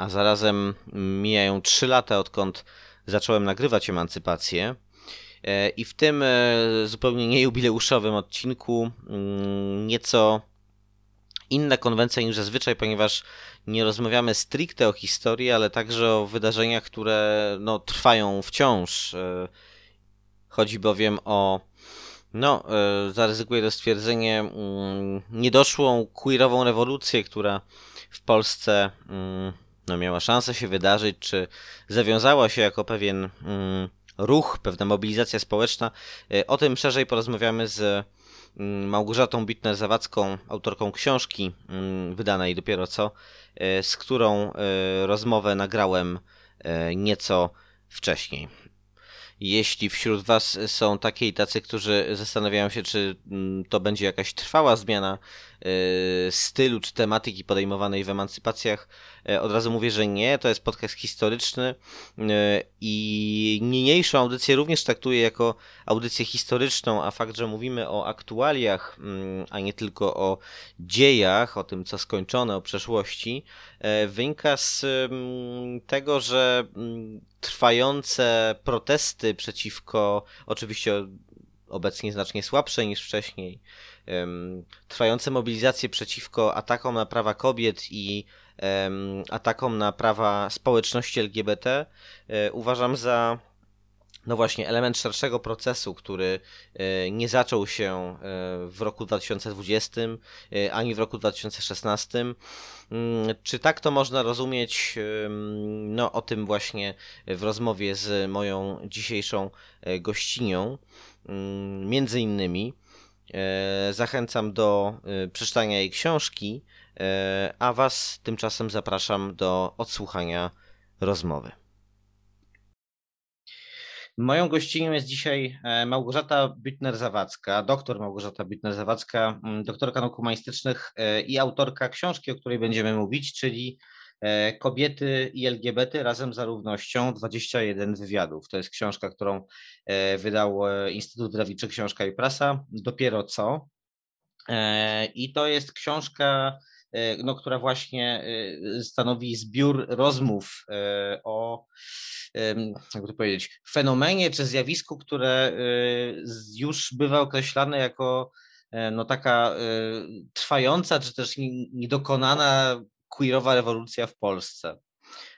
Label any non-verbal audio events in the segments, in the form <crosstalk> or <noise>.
a zarazem mijają 3 lata odkąd zacząłem nagrywać emancypację. E, I w tym e, zupełnie niejubileuszowym odcinku mm, nieco inna konwencja niż zazwyczaj, ponieważ nie rozmawiamy stricte o historii, ale także o wydarzeniach, które no, trwają wciąż. E, Chodzi bowiem o, no, zaryzykuję to stwierdzenie, mm, niedoszłą queerową rewolucję, która w Polsce mm, no, miała szansę się wydarzyć, czy zawiązała się jako pewien mm, ruch, pewna mobilizacja społeczna. E, O tym szerzej porozmawiamy z mm, Małgorzatą Bitner-Zawadzką, autorką książki mm, wydanej dopiero co, e, z którą e, rozmowę nagrałem nieco wcześniej. Jeśli wśród Was są takie i tacy, którzy zastanawiają się, czy mm, to będzie jakaś trwała zmiana stylu czy tematyki podejmowanej w emancypacjach, y, od razu mówię, że nie. To jest podcast historyczny y, i niniejszą audycję również traktuję jako audycję historyczną, a fakt, że mówimy o aktualiach, mm, a nie tylko o dziejach, o tym, co skończone, o przeszłości, e, wynika z mm, tego, że mm, trwające protesty przeciwko, oczywiście obecnie znacznie słabsze niż wcześniej, trwające mobilizacje przeciwko atakom na prawa kobiet i atakom na prawa społeczności LGBT e, uważam za no właśnie, element szerszego procesu, który e, nie zaczął się e, w roku 2020 e, ani w roku 2016. Mm, Czy tak to można rozumieć? No, o tym właśnie w rozmowie z moją dzisiejszą gościnią. Ym, Między innymi e, zachęcam do e, przeczytania jej książki, e, a Was tymczasem zapraszam do odsłuchania rozmowy. Moją gościnią jest dzisiaj Małgorzata Bytner-Zawadzka, doktor Małgorzata Bytner-Zawadzka, mm, doktorka nauk humanistycznych i autorka książki, o której będziemy mówić, czyli Kobiety i LGBT razem za równością 21 wywiadów. To jest książka, którą e, wydał e, Instytut Drawiczy Książka i Prasa dopiero co. E, I to jest książka, e, no, która właśnie e, stanowi zbiór rozmów e, o jakby to powiedzieć, fenomenie czy zjawisku, które już bywa określane jako e, no, taka trwająca czy też nie- niedokonana queerowa rewolucja w Polsce.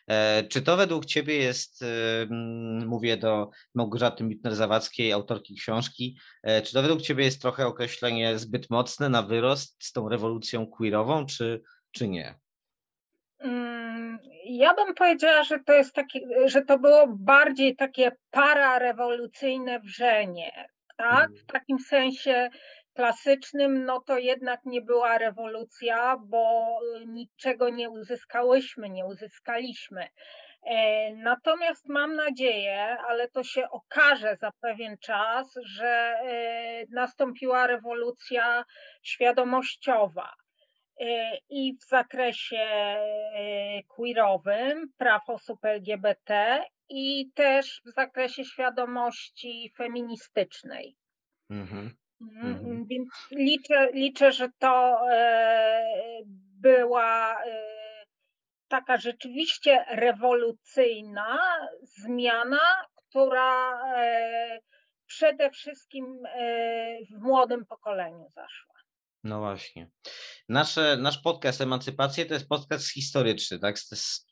E, Czy to według Ciebie jest, ym, mówię do Małgorzaty Mitner-Zawadzkiej, autorki książki, e, czy to według Ciebie jest trochę określenie zbyt mocne na wyrost z tą rewolucją queerową, czy, czy nie? Mm, Ja bym powiedziała, że to jest takie, że to było bardziej takie pararewolucyjne wrzenie, tak? W takim sensie klasycznym, no to jednak nie była rewolucja, bo niczego nie uzyskałyśmy, nie uzyskaliśmy. E, Natomiast mam nadzieję, ale to się okaże za pewien czas, że e, nastąpiła rewolucja świadomościowa e, i w zakresie queerowym, praw osób LGBT i też w zakresie świadomości feministycznej. Mhm. Mhm, Mhm. Więc liczę, liczę, że to e, była e, taka rzeczywiście rewolucyjna zmiana, która e, przede wszystkim w młodym pokoleniu zaszła. No właśnie. Nasze, nasz podcast Emancypacje to jest podcast historyczny, tak?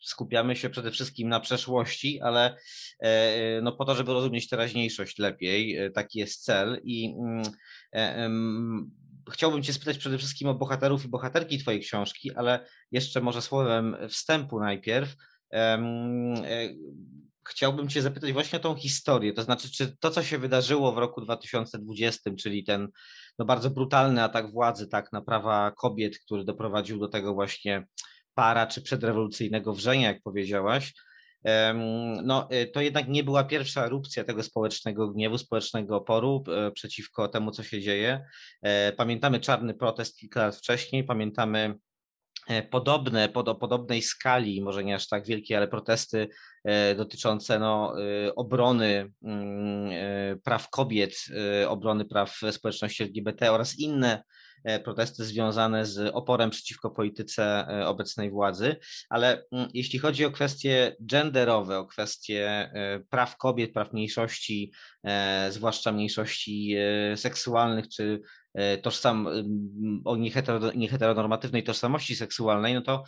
Skupiamy się przede wszystkim na przeszłości, ale e, no po to, żeby rozumieć teraźniejszość lepiej, e, taki jest cel i mm, e, chciałbym Cię spytać przede wszystkim o bohaterów i bohaterki Twojej książki, ale jeszcze może słowem wstępu najpierw. Chciałbym Cię zapytać właśnie o tą historię, to znaczy, czy to, co się wydarzyło w roku 2020, czyli ten no bardzo brutalny atak władzy tak na prawa kobiet, który doprowadził do tego właśnie para czy przedrewolucyjnego wrzenia, jak powiedziałaś, no, to jednak nie była pierwsza erupcja tego społecznego gniewu, społecznego oporu przeciwko temu, co się dzieje. Pamiętamy czarny protest kilka lat wcześniej, pamiętamy E, podobne, pod, podobnej skali, może nie aż tak wielkie, ale protesty e, dotyczące no, e, obrony mm, praw kobiet, obrony praw społeczności LGBT oraz inne protesty związane z oporem przeciwko polityce obecnej władzy, ale mm, jeśli chodzi o kwestie genderowe, o kwestie praw kobiet, praw mniejszości, zwłaszcza mniejszości seksualnych czy E, tożsam, o nieheteronormatywnej tożsamości seksualnej, no to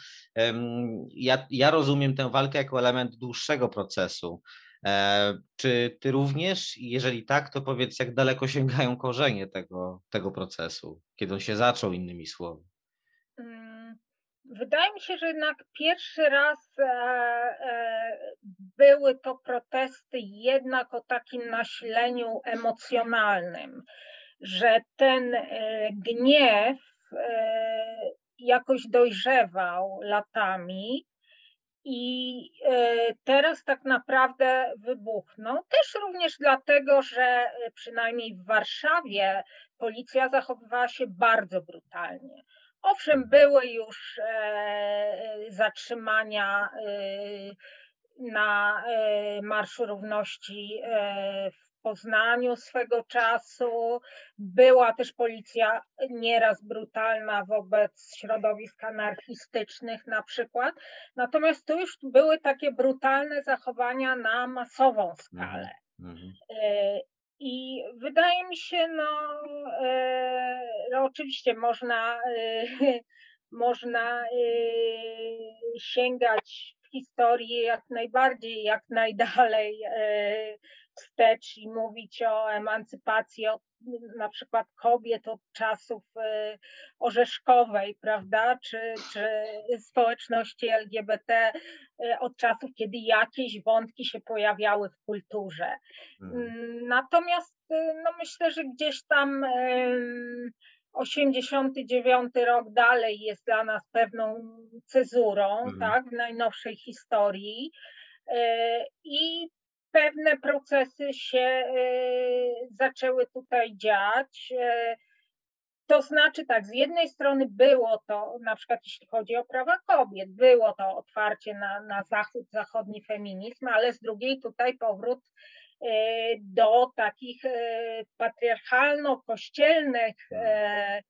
ja, ja rozumiem tę walkę jako element dłuższego procesu. E, czy ty również? Jeżeli tak, to powiedz, jak daleko sięgają korzenie tego, tego procesu, kiedy on się zaczął, innymi słowy? Mm, wydaje mi się, że jednak pierwszy raz e, były to protesty jednak o takim nasileniu emocjonalnym że ten e, gniew e, jakoś dojrzewał latami i e, teraz tak naprawdę wybuchnął. Też również dlatego, że przynajmniej w Warszawie policja zachowywała się bardzo brutalnie. Owszem, były już zatrzymania na Marszu Równości w Poznaniu swego czasu. Była też policja nieraz brutalna wobec środowisk anarchistycznych na przykład. Natomiast tu już były takie brutalne zachowania na masową skalę. Mhm. E, I wydaje mi się, no, e, no oczywiście można, e, <laughs> można sięgać w historii jak najbardziej, jak najdalej wstecz i mówić o emancypacji od, na przykład kobiet od czasów y, orzeszkowej, prawda, czy, czy społeczności LGBT y, od czasów, kiedy jakieś wątki się pojawiały w kulturze. Hmm. Natomiast y, no myślę, że gdzieś tam 89 rok dalej jest dla nas pewną cezurą, hmm. tak, w najnowszej historii. I pewne procesy się e, zaczęły tutaj dziać. E, to znaczy tak, z jednej strony było to, na przykład jeśli chodzi o prawa kobiet, było to otwarcie na, na zachód, zachodni feminizm, ale z drugiej tutaj powrót e, do takich patriarchalno-kościelnych E,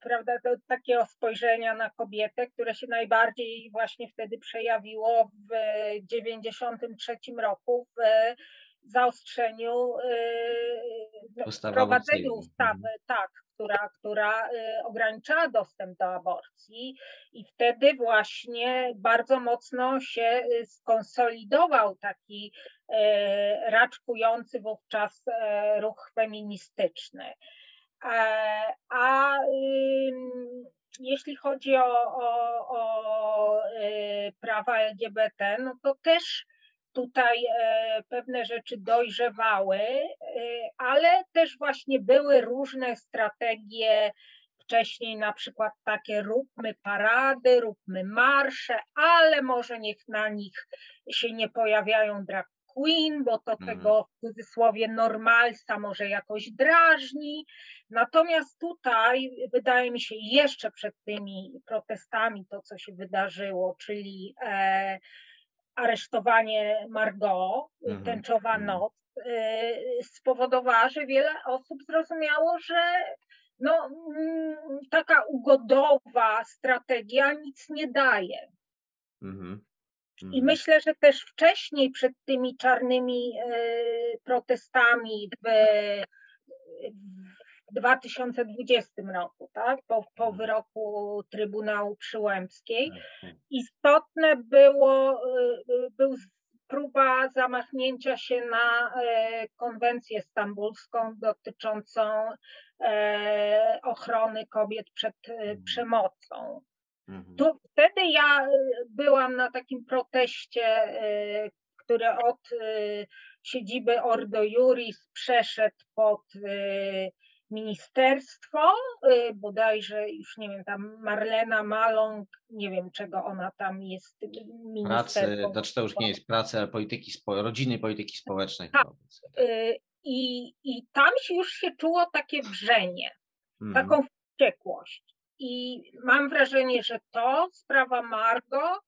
prawda, do takiego spojrzenia na kobietę, które się najbardziej właśnie wtedy przejawiło w 1993 roku w zaostrzeniu, e, wprowadzeniu ustawy, mhm. tak, która, która e, ograniczała dostęp do aborcji i wtedy właśnie bardzo mocno się skonsolidował taki raczkujący wówczas ruch feministyczny. E, a jeśli chodzi o, o, o y, prawa LGBT, no to też tutaj e, pewne rzeczy dojrzewały, ale też właśnie były różne strategie wcześniej na przykład takie róbmy parady, róbmy marsze, ale może niech na nich się nie pojawiają drag queen, bo to mm. tego w cudzysłowie normalsa może jakoś drażni. Natomiast tutaj wydaje mi się jeszcze przed tymi protestami to, co się wydarzyło, czyli e, aresztowanie Margot, mm. tęczowa mm. noc, e, spowodowała, że wiele osób zrozumiało, że no, mm, taka ugodowa strategia nic nie daje. Mm-hmm. I mhm. myślę, że też wcześniej przed tymi czarnymi e, protestami w, w 2020 roku, tak? po, po mhm. wyroku Trybunału Przyłębskiej, tak, tak. istotne było, e, był próba zamachnięcia się na e, konwencję stambulską dotyczącą ochrony kobiet przed mhm. przemocą. Mhm. To wtedy ja y, byłam na takim proteście, y, który od y, siedziby Ordo Juris przeszedł pod ministerstwo, bodajże już nie wiem, tam Marlena Maląg, nie wiem czego ona tam jest Pracy, znaczy to już nie jest pracy, ale polityki, rodziny polityki społecznej. Tak. I, I tam się już się czuło takie wrzenie, mm. taką wściekłość. I mam wrażenie, że to sprawa Margo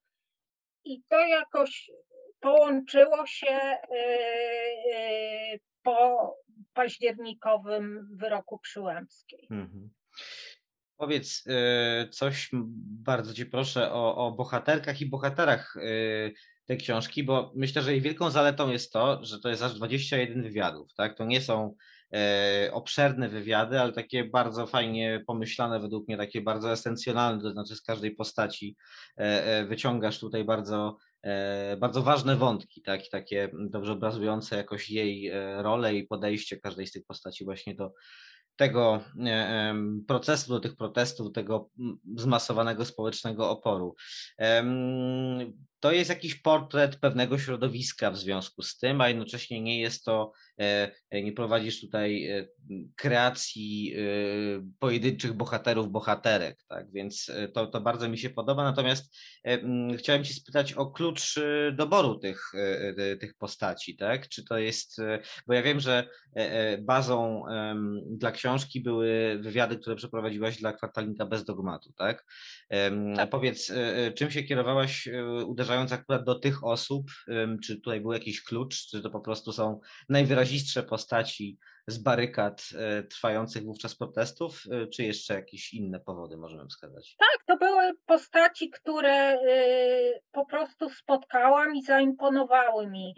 i to jakoś połączyło się y, po październikowym wyroku Przyłębskiej. Mhm. Powiedz y, coś, bardzo Cię proszę, o, o bohaterkach i bohaterach tej książki, bo myślę, że jej wielką zaletą jest to, że to jest aż 21 wywiadów, tak? To nie są e, obszerne wywiady, ale takie bardzo fajnie pomyślane, według mnie takie bardzo esencjonalne, to znaczy z każdej postaci e, e, wyciągasz tutaj bardzo E, bardzo ważne wątki, tak, takie dobrze obrazujące jakoś jej e, rolę i podejście każdej z tych postaci właśnie do tego e, procesu, do tych protestów, tego zmasowanego społecznego oporu. To jest jakiś portret pewnego środowiska w związku z tym, a jednocześnie nie jest to, nie prowadzisz tutaj kreacji pojedynczych bohaterów, bohaterek, tak, więc to, to bardzo mi się podoba, natomiast chciałem Cię spytać o klucz doboru tych, tych postaci, tak, czy to jest, bo ja wiem, że bazą dla książki były wywiady, które przeprowadziłaś dla kwartalnika bez dogmatu, tak? tak. Powiedz, czym się kierowałaś uderzając akurat do tych osób, czy tutaj był jakiś klucz, czy to po prostu są najwyrazistsze postaci z barykad e, trwających wówczas protestów, e, czy jeszcze jakieś inne powody możemy wskazać? Tak, to były postaci, które y, po prostu spotkałam i zaimponowały mi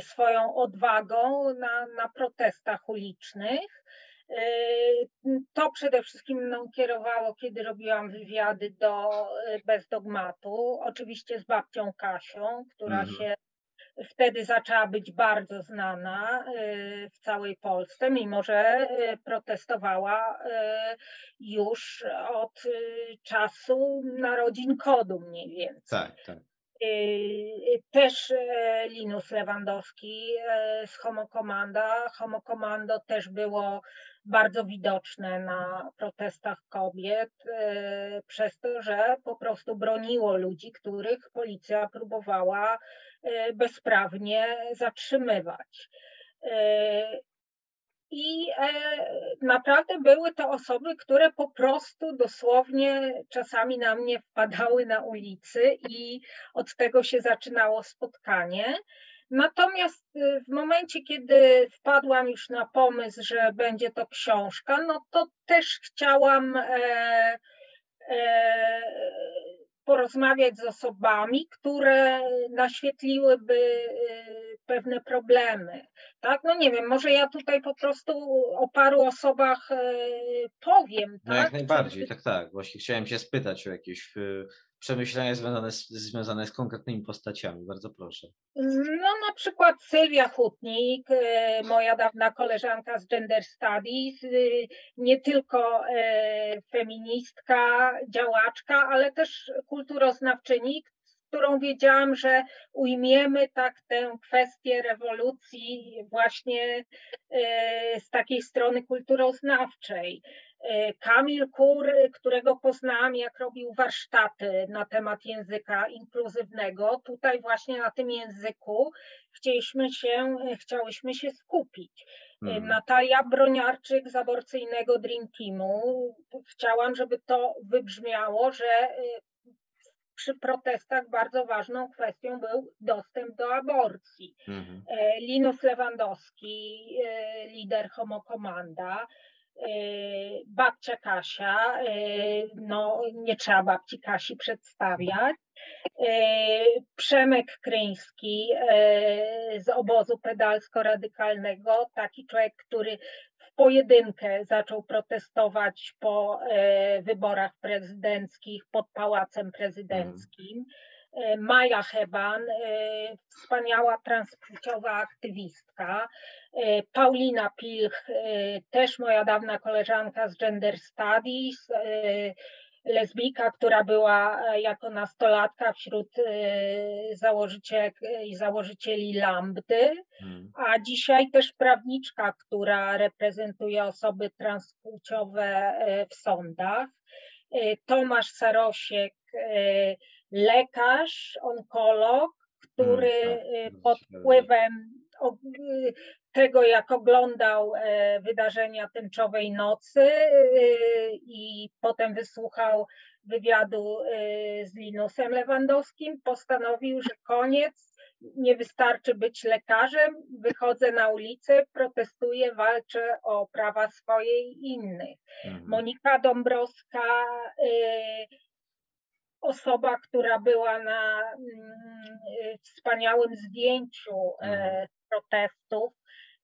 swoją odwagą na, na protestach ulicznych. To przede wszystkim mną kierowało, kiedy robiłam wywiady do Bez Dogmatu, oczywiście z babcią Kasią, która mhm. się wtedy zaczęła być bardzo znana y, w całej Polsce, mimo że y, protestowała y, już od czasu narodzin kodu mniej więcej. Tak, tak. Też Linus Lewandowski z Homo Komanda. Homo Komando też było bardzo widoczne na protestach kobiet, przez to, że po prostu broniło ludzi, których policja próbowała bezprawnie zatrzymywać. E, I e, naprawdę były to osoby, które po prostu dosłownie czasami na mnie wpadały na ulicy i od tego się zaczynało spotkanie. Natomiast w momencie, kiedy wpadłam już na pomysł, że będzie to książka, no to też chciałam e, e, porozmawiać z osobami, które naświetliłyby y, pewne problemy. Tak? No nie wiem, może ja tutaj po prostu o paru osobach y, powiem. No tak? jak najbardziej, tak, tak. Właśnie chciałem się spytać o jakieś y, przemyślenia związane z, związane z konkretnymi postaciami. Bardzo proszę. No na przykład Sylwia Hutnik, e, moja dawna koleżanka z Gender Studies, e, nie tylko e, feministka, działaczka, ale też kulturoznawczyni, którą wiedziałam, że ujmiemy tak tę kwestię rewolucji właśnie z takiej strony kulturoznawczej. E, Kamil Kur, którego poznałam, jak robił warsztaty na temat języka inkluzywnego. Tutaj właśnie na tym języku chcieliśmy się, chciałyśmy się skupić. Mhm. Natalia Broniarczyk z aborcyjnego Dream Teamu. Chciałam, żeby to wybrzmiało, że e, przy protestach bardzo ważną kwestią był dostęp do aborcji. Mhm. Linus Lewandowski, lider Homo Komanda, Y, babcia Kasia, y, no nie trzeba babci Kasi przedstawiać, y, Przemek Kryński z obozu pedalsko-radykalnego, taki człowiek, który w pojedynkę zaczął protestować po wyborach prezydenckich pod Pałacem Prezydenckim. E, Maja Heban, e, wspaniała transpłciowa aktywistka, e, Paulina Pilch, też moja dawna koleżanka z Gender Studies, lesbijka, która była jako nastolatka wśród i założycieli Lambdy, hmm. a dzisiaj też prawniczka, która reprezentuje osoby transpłciowe w sądach. Tomasz Sarosiek, lekarz, onkolog, który hmm, tak, pod wpływem tego, jak oglądał e, wydarzenia tęczowej nocy e, i potem wysłuchał wywiadu z Linusem Lewandowskim, postanowił, że koniec, nie wystarczy być lekarzem, wychodzę na ulicę, protestuję, walczę o prawa swoje i innych. Mhm. Monika Dąbrowska, osoba, która była na mm, wspaniałym zdjęciu mhm. protestów,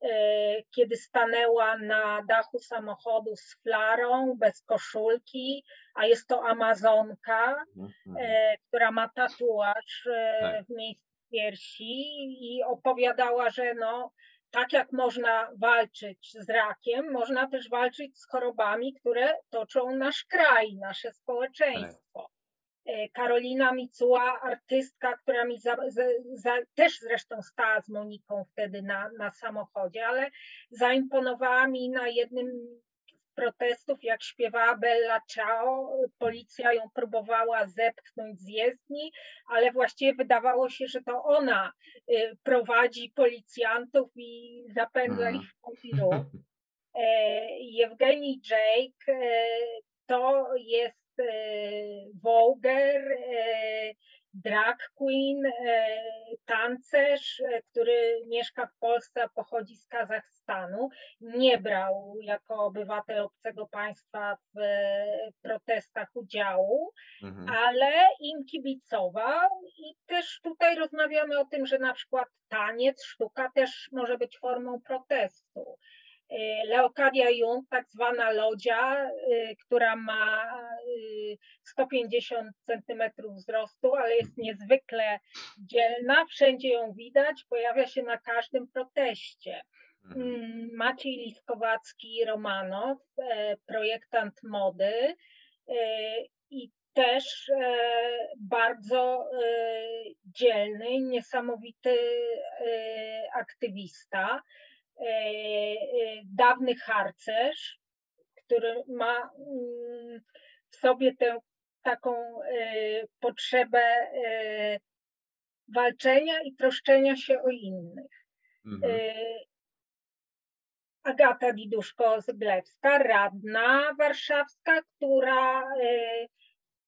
E, kiedy stanęła na dachu samochodu z flarą, bez koszulki, a jest to Amazonka, mhm. e, która ma tatuaż e, tak. w miejscu piersi i opowiadała, że no, tak jak można walczyć z rakiem, można też walczyć z chorobami, które toczą nasz kraj, nasze społeczeństwo. E, Karolina Micuła, artystka, która mi za, za, za, też zresztą stała z Moniką wtedy na, na samochodzie, ale zaimponowała mi na jednym z protestów, jak śpiewała Bella Ciao. Policja ją próbowała zepchnąć z jezdni, ale właściwie wydawało się, że to ona y, prowadzi policjantów i zapędza ich w kontinuum. E, Jewgeni Jake e, to jest E, Voger, e, drag queen, e, tancerz, który mieszka w Polsce, a pochodzi z Kazachstanu. Nie brał jako obywatel obcego państwa w protestach udziału, mhm. ale im kibicował i też tutaj rozmawiamy o tym, że na przykład taniec, sztuka też może być formą protestu. Y, Leokadia Jung, tak zwana lodzia, y, która ma 150 y, cm wzrostu, ale jest niezwykle dzielna, wszędzie ją widać, pojawia się na każdym proteście. Mhm. Mm, Maciej Liskowacki Romanow, e, projektant mody i też e, bardzo e, dzielny, niesamowity aktywista. E, e, dawny harcerz, który ma mm, w sobie tę taką e, potrzebę walczenia i troszczenia się o innych. Mhm. Agata Diduszko-Zyglewska, radna warszawska, która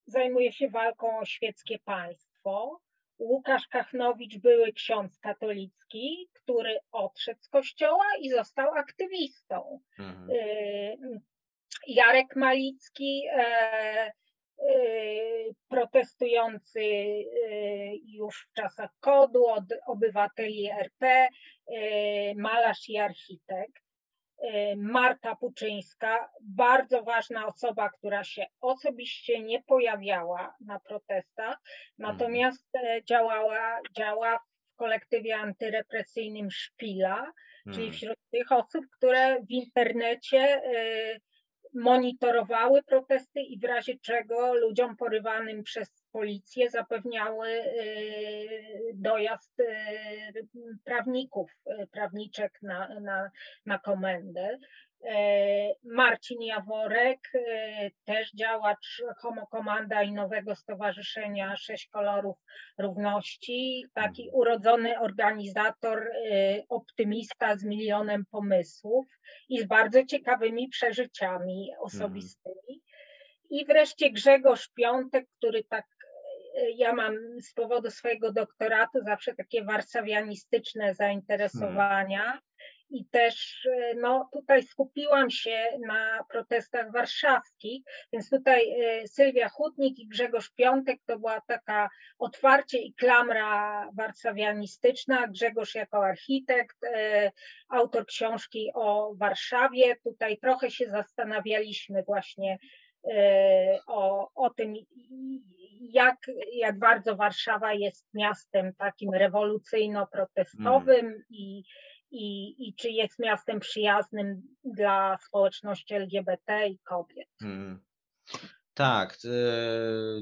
zajmuje się walką o świeckie państwo. Łukasz Kachnowicz, były ksiądz katolicki, który odszedł z kościoła i został aktywistą. Mhm. Y, Jarek Malicki, e, e, protestujący e, już w czasach kodu od obywateli RP, malarz i architekt. Marta Puczyńska, bardzo ważna osoba, która się osobiście nie pojawiała na protestach, natomiast działała, działa w kolektywie antyrepresyjnym Szpila, czyli hmm. wśród tych osób, które w internecie monitorowały protesty i w razie czego ludziom porywanym przez policję zapewniały y, dojazd y, prawników, y, prawniczek na, na, na komendę. Marcin Jaworek, też działacz Homo Komanda i nowego stowarzyszenia Sześć Kolorów Równości, taki urodzony organizator, optymista z milionem pomysłów i z bardzo ciekawymi przeżyciami osobistymi. I wreszcie Grzegorz Piątek, który tak ja mam z powodu swojego doktoratu zawsze takie warszawianistyczne zainteresowania. Hmm. I też no, tutaj skupiłam się na protestach warszawskich, więc tutaj e, Sylwia Hutnik i Grzegorz Piątek to była taka otwarcie i klamra warszawianistyczna. Grzegorz jako architekt, e, autor książki o Warszawie. Tutaj trochę się zastanawialiśmy właśnie e, o, o tym, jak, jak bardzo Warszawa jest miastem takim rewolucyjno-protestowym hmm. i, i, i czy jest miastem przyjaznym dla społeczności LGBT i kobiet. Hmm. Tak, e,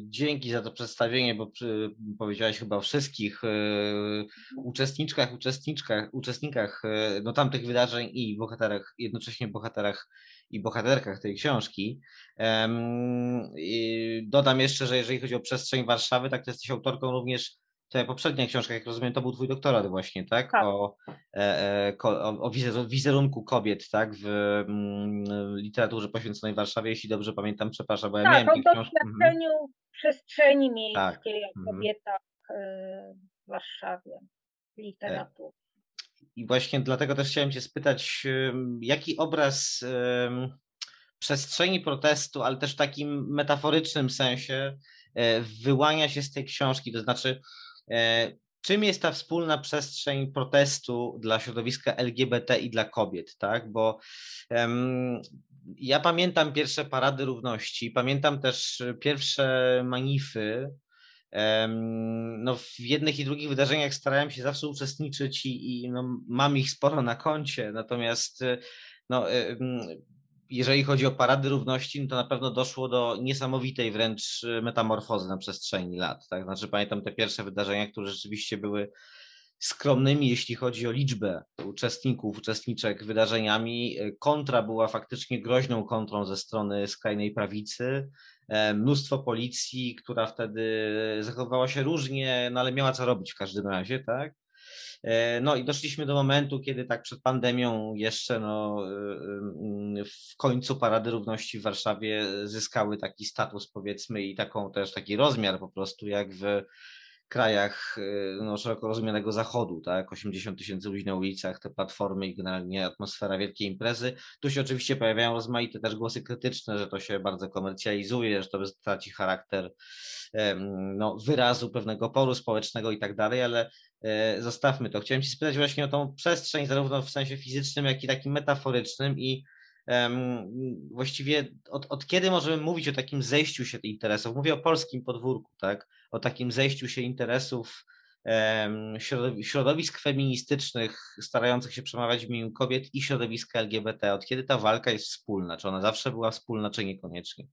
dzięki za to przedstawienie, bo przy, powiedziałeś chyba o wszystkich e, uczestniczkach, uczestniczkach, uczestnikach e, no, tamtych wydarzeń i bohaterach, jednocześnie bohaterach i bohaterkach tej książki. Dodam jeszcze, że jeżeli chodzi o przestrzeń Warszawy, tak to jesteś autorką również Twoja poprzednia książka, jak rozumiem, to był twój doktorat właśnie, tak? tak. O, e, o, o wizerunku kobiet, tak? W mm, literaturze poświęconej Warszawie, jeśli dobrze pamiętam, przepraszam, bo ja tak, miałem o doświadczeniu mhm. przestrzeni miejskiej, tak. o mhm. kobietach e, w Warszawie, literaturze. I właśnie dlatego też chciałem Cię spytać, jaki obraz przestrzeni protestu, ale też w takim metaforycznym sensie e, wyłania się z tej książki, to znaczy E, czym jest ta wspólna przestrzeń protestu dla środowiska LGBT i dla kobiet, tak? Bo um, ja pamiętam pierwsze parady równości, pamiętam też pierwsze manify. No w jednych i drugich wydarzeniach starałem się zawsze uczestniczyć i, i no, mam ich sporo na koncie, natomiast no, jeżeli chodzi o parady równości, no to na pewno doszło do niesamowitej wręcz y, metamorfozy na przestrzeni lat. Tak? Znaczy pamiętam te pierwsze wydarzenia, które rzeczywiście były skromnymi, jeśli chodzi o liczbę uczestników, uczestniczek wydarzeniami. Y, kontra była faktycznie groźną kontrą ze strony skrajnej prawicy. E, mnóstwo policji, która wtedy zachowywała się różnie, no ale miała co robić w każdym razie, tak? E, no i doszliśmy do momentu, kiedy tak przed pandemią jeszcze no, e, e, w końcu Parady Równości w Warszawie zyskały taki status powiedzmy i taką też taki rozmiar po prostu jak w krajach no, szeroko rozumianego zachodu, tak, 80 tysięcy ludzi na ulicach, te platformy i generalnie atmosfera wielkiej imprezy. Tu się oczywiście pojawiają rozmaite też głosy krytyczne, że to się bardzo komercjalizuje, że to traci charakter no, wyrazu pewnego poru społecznego i tak dalej, ale E, zostawmy to. Chciałem Ci spytać właśnie o tą przestrzeń, zarówno w sensie fizycznym, jak i takim metaforycznym i właściwie od, od, kiedy możemy mówić o takim zejściu się interesów? Mówię o polskim podwórku, tak? O takim zejściu się interesów środowisk feministycznych starających się przemawiać w imieniu kobiet i środowiska LGBT. Od kiedy ta walka jest wspólna? Czy ona zawsze była wspólna, czy niekoniecznie?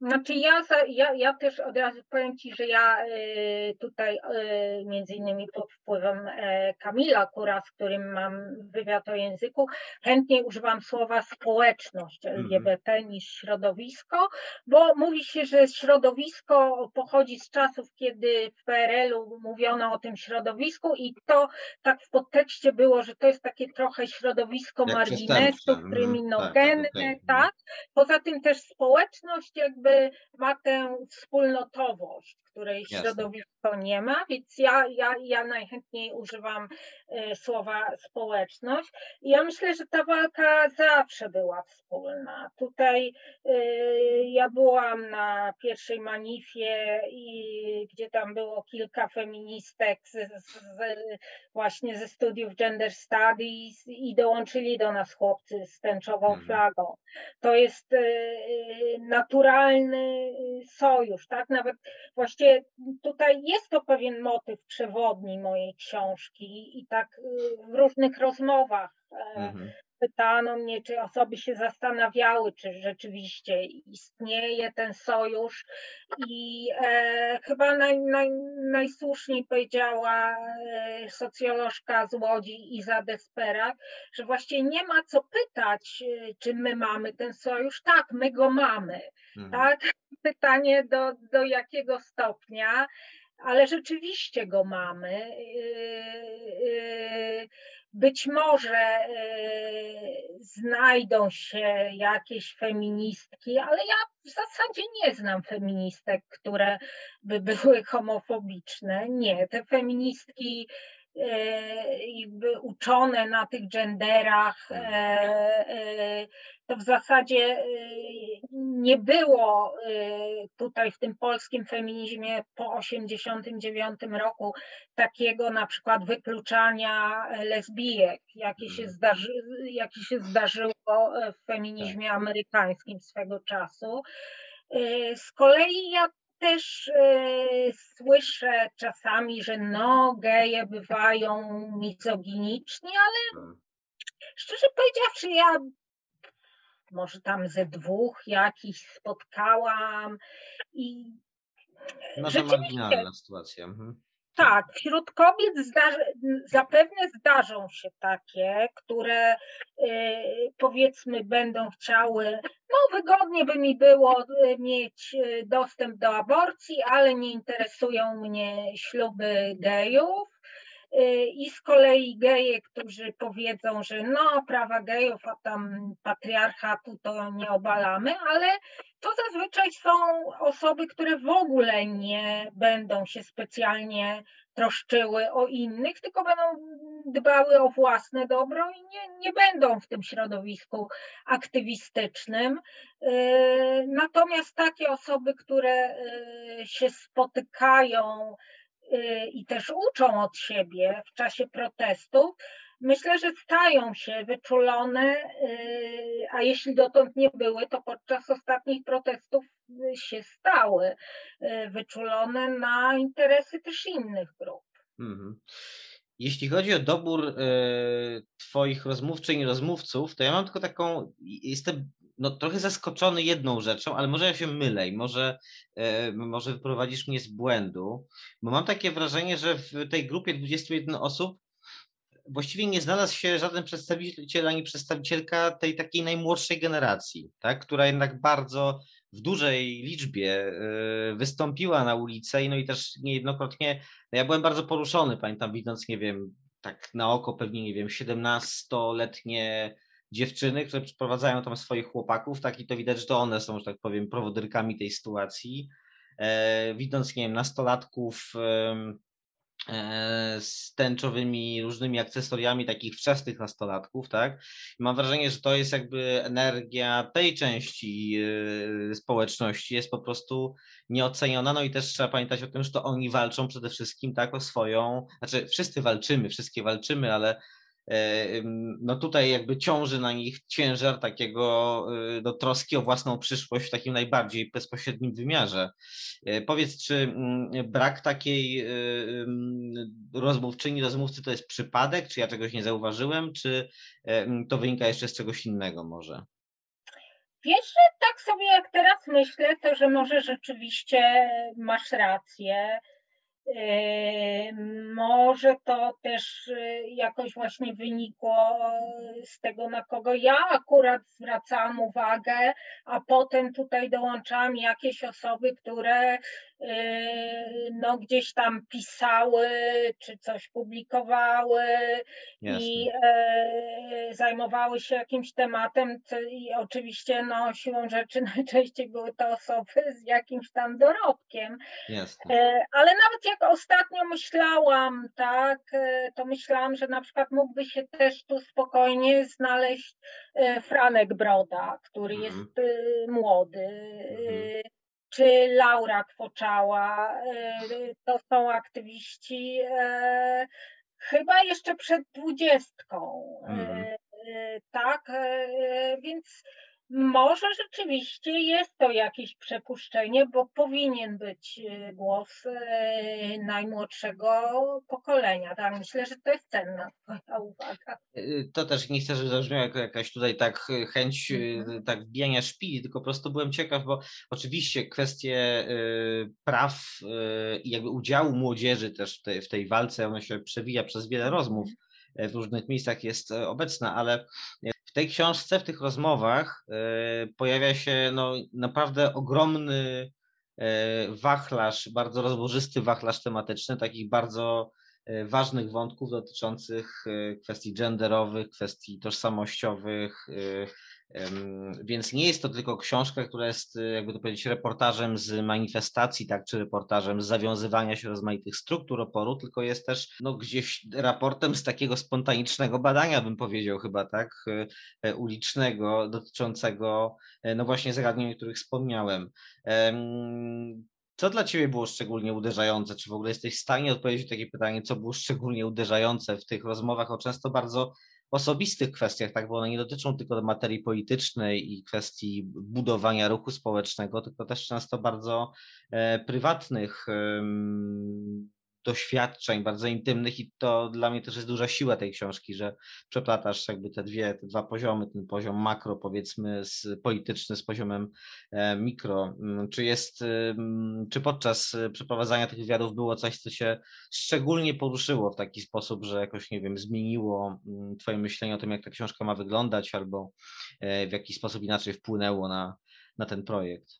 Znaczy ja, ja, ja też od razu powiem Ci, że ja y, tutaj y, między innymi pod wpływem e, Kamila Kura, z którym mam wywiad o języku, chętniej używam słowa społeczność LGBT mm. niż środowisko, bo mówi się, że środowisko pochodzi z czasów, kiedy w PRL-u mówiono o tym środowisku i to tak w podtekście było, że to jest takie trochę środowisko Jak marginesu, mhm. kryminogenne, tak, tak, tak. Poza tym też społeczność jakby jakby ma tę wspólnotowość, której Jasne. środowisko nie ma, więc ja, ja, ja najchętniej używam y, słowa społeczność. I ja myślę, że ta walka zawsze była wspólna. Tutaj y, ja byłam na pierwszej manifie, i, gdzie tam było kilka feministek z, z, właśnie ze studiów Gender Studies i dołączyli do nas chłopcy z tęczową mhm. flagą. To jest y, naturalny sojusz, tak? Nawet Właściwie tutaj jest to pewien motyw przewodni mojej książki i tak y, w różnych rozmowach e, mhm. Pytano mnie, czy osoby się zastanawiały, czy rzeczywiście istnieje ten sojusz i e, chyba naj, naj, najsłuszniej powiedziała e, socjolożka z Łodzi Iza Desperak, że właściwie nie ma co pytać, e, czy my mamy ten sojusz. Tak, my go mamy. Mhm. Tak? <laughs> pytanie do, do jakiego stopnia, ale rzeczywiście go mamy. Yy, yy, być może yy, znajdą się jakieś feministki, ale ja w zasadzie nie znam feministek, które by były homofobiczne. Nie, te feministki jakby uczone na tych genderach, e, e, to w zasadzie e, nie było tutaj w tym polskim feminizmie po 89 roku takiego na przykład wykluczania lesbijek, jakie się, mhm. zdarzy, jakie się zdarzyło w feminizmie tak. amerykańskim swego czasu. Z kolei ja też y, słyszę czasami, że no, geje bywają mizoginiczni, ale hmm. szczerze powiedziawszy, ja może tam ze dwóch jakichś spotkałam i Nasza marginalna sytuacja. Mhm. Tak, wśród kobiet zapewne zdarzą się takie, które y, powiedzmy będą chciały, no wygodnie by mi było y, mieć y, dostęp do aborcji, ale nie interesują mnie śluby gejów. I z kolei geje, którzy powiedzą, że no prawa gejów, a tam patriarchatu to nie obalamy, ale to zazwyczaj są osoby, które w ogóle nie będą się specjalnie troszczyły o innych, tylko będą dbały o własne dobro i nie, nie będą w tym środowisku aktywistycznym. Yy, natomiast takie osoby, które yy, się spotykają i też uczą od siebie w czasie protestów, myślę, że stają się wyczulone, y, a jeśli dotąd nie były, to podczas ostatnich protestów się stały y, wyczulone na interesy też innych grup. Mhm. Jeśli chodzi o dobór y, Twoich rozmówczyń i rozmówców, to ja mam tylko taką, jestem no, trochę zaskoczony jedną rzeczą, ale może ja się mylę i może, może wyprowadzisz mnie z błędu, bo mam takie wrażenie, że w tej grupie 21 osób właściwie nie znalazł się żaden przedstawiciel ani przedstawicielka tej takiej najmłodszej generacji, tak, która jednak bardzo w dużej liczbie y, wystąpiła na ulicę i no i też niejednokrotnie, no ja byłem bardzo poruszony, pamiętam widząc, nie wiem, tak na oko pewnie, nie wiem, 17-letnie dziewczyny, które przyprowadzają tam swoich chłopaków, tak i to widać, że to one są, że tak powiem, prowodyrkami tej sytuacji. E, widząc, nie wiem, nastolatków, E, z tęczowymi różnymi akcesoriami takich wczesnych nastolatków, tak? mam wrażenie, że to jest jakby energia tej części e, społeczności jest po prostu nieoceniona, no i też trzeba pamiętać o tym, że to oni walczą przede wszystkim tak o swoją, znaczy wszyscy walczymy, wszystkie walczymy, ale no tutaj jakby ciąży na nich ciężar takiego e, no, troski o własną przyszłość w takim najbardziej bezpośrednim wymiarze. E, powiedz, czy mm, brak takiej rozmówczyni, rozmówcy to jest przypadek, czy ja czegoś nie zauważyłem, czy to wynika jeszcze z czegoś innego może? Wiesz, tak sobie jak teraz myślę, to że może rzeczywiście masz rację może to też y, jakoś właśnie wynikło z tego, na kogo ja akurat zwracałam uwagę, a potem tutaj dołączałam jakieś osoby, które y, no, gdzieś tam pisały, czy coś publikowały Jasne. i e, zajmowały się jakimś tematem i oczywiście no, siłą rzeczy <laughs> najczęściej były to osoby z jakimś tam dorobkiem. Jasne. E, ale nawet jak ostatnio myślałam, tak, to myślałam, że na przykład mógłby się też tu spokojnie znaleźć Franek Broda, który mhm. jest młody, mhm. Czy Laura Kwoczała. To są aktywiści chyba jeszcze przed dwudziestką. Mhm. Tak, więc może rzeczywiście jest to jakieś przepuszczenie, bo powinien być e, głos e, najmłodszego pokolenia. Tak, myślę, że to jest cenna twoja uwaga. E, to też nie chcę, żeby zabrzmiała jako jakaś tutaj tak chęć mhm. tak wbijania szpili, tylko po prostu byłem ciekaw, bo oczywiście kwestie praw i jakby udziału młodzieży też w tej, w tej walce, ona się przewija przez wiele rozmów w różnych miejscach jest obecna, ale w tej książce, w tych rozmowach e, pojawia się no, naprawdę ogromny e, wachlarz, bardzo rozłożysty wachlarz tematyczny, takich bardzo e, ważnych wątków dotyczących kwestii genderowych, kwestii tożsamościowych, więc nie jest to tylko książka, która jest, y, jakby to powiedzieć, reportażem z manifestacji, tak, czy reportażem z zawiązywania się rozmaitych struktur oporu, tylko jest też no, gdzieś raportem z takiego spontanicznego badania, bym powiedział chyba, tak, y, e, ulicznego, dotyczącego e, no właśnie zagadnień, o których wspomniałem. Co dla Ciebie było szczególnie uderzające? Czy w ogóle jesteś w stanie odpowiedzieć na takie pytanie, co było szczególnie uderzające w tych rozmowach o często bardzo osobistych kwestiach, tak, bo one nie dotyczą tylko materii politycznej i kwestii budowania ruchu społecznego, tylko też często bardzo e, prywatnych doświadczeń bardzo intymnych i to dla mnie też jest duża siła tej książki, że przeplatasz jakby te dwie, te dwa poziomy, ten poziom makro powiedzmy z polityczny z poziomem e, mikro. Mm, czy jest, czy podczas przeprowadzania tych wywiadów było coś, co się szczególnie poruszyło w taki sposób, że jakoś, nie wiem, zmieniło mm, twoje myślenie o tym, jak ta książka ma wyglądać albo e, w jakiś sposób inaczej wpłynęło na, na ten projekt?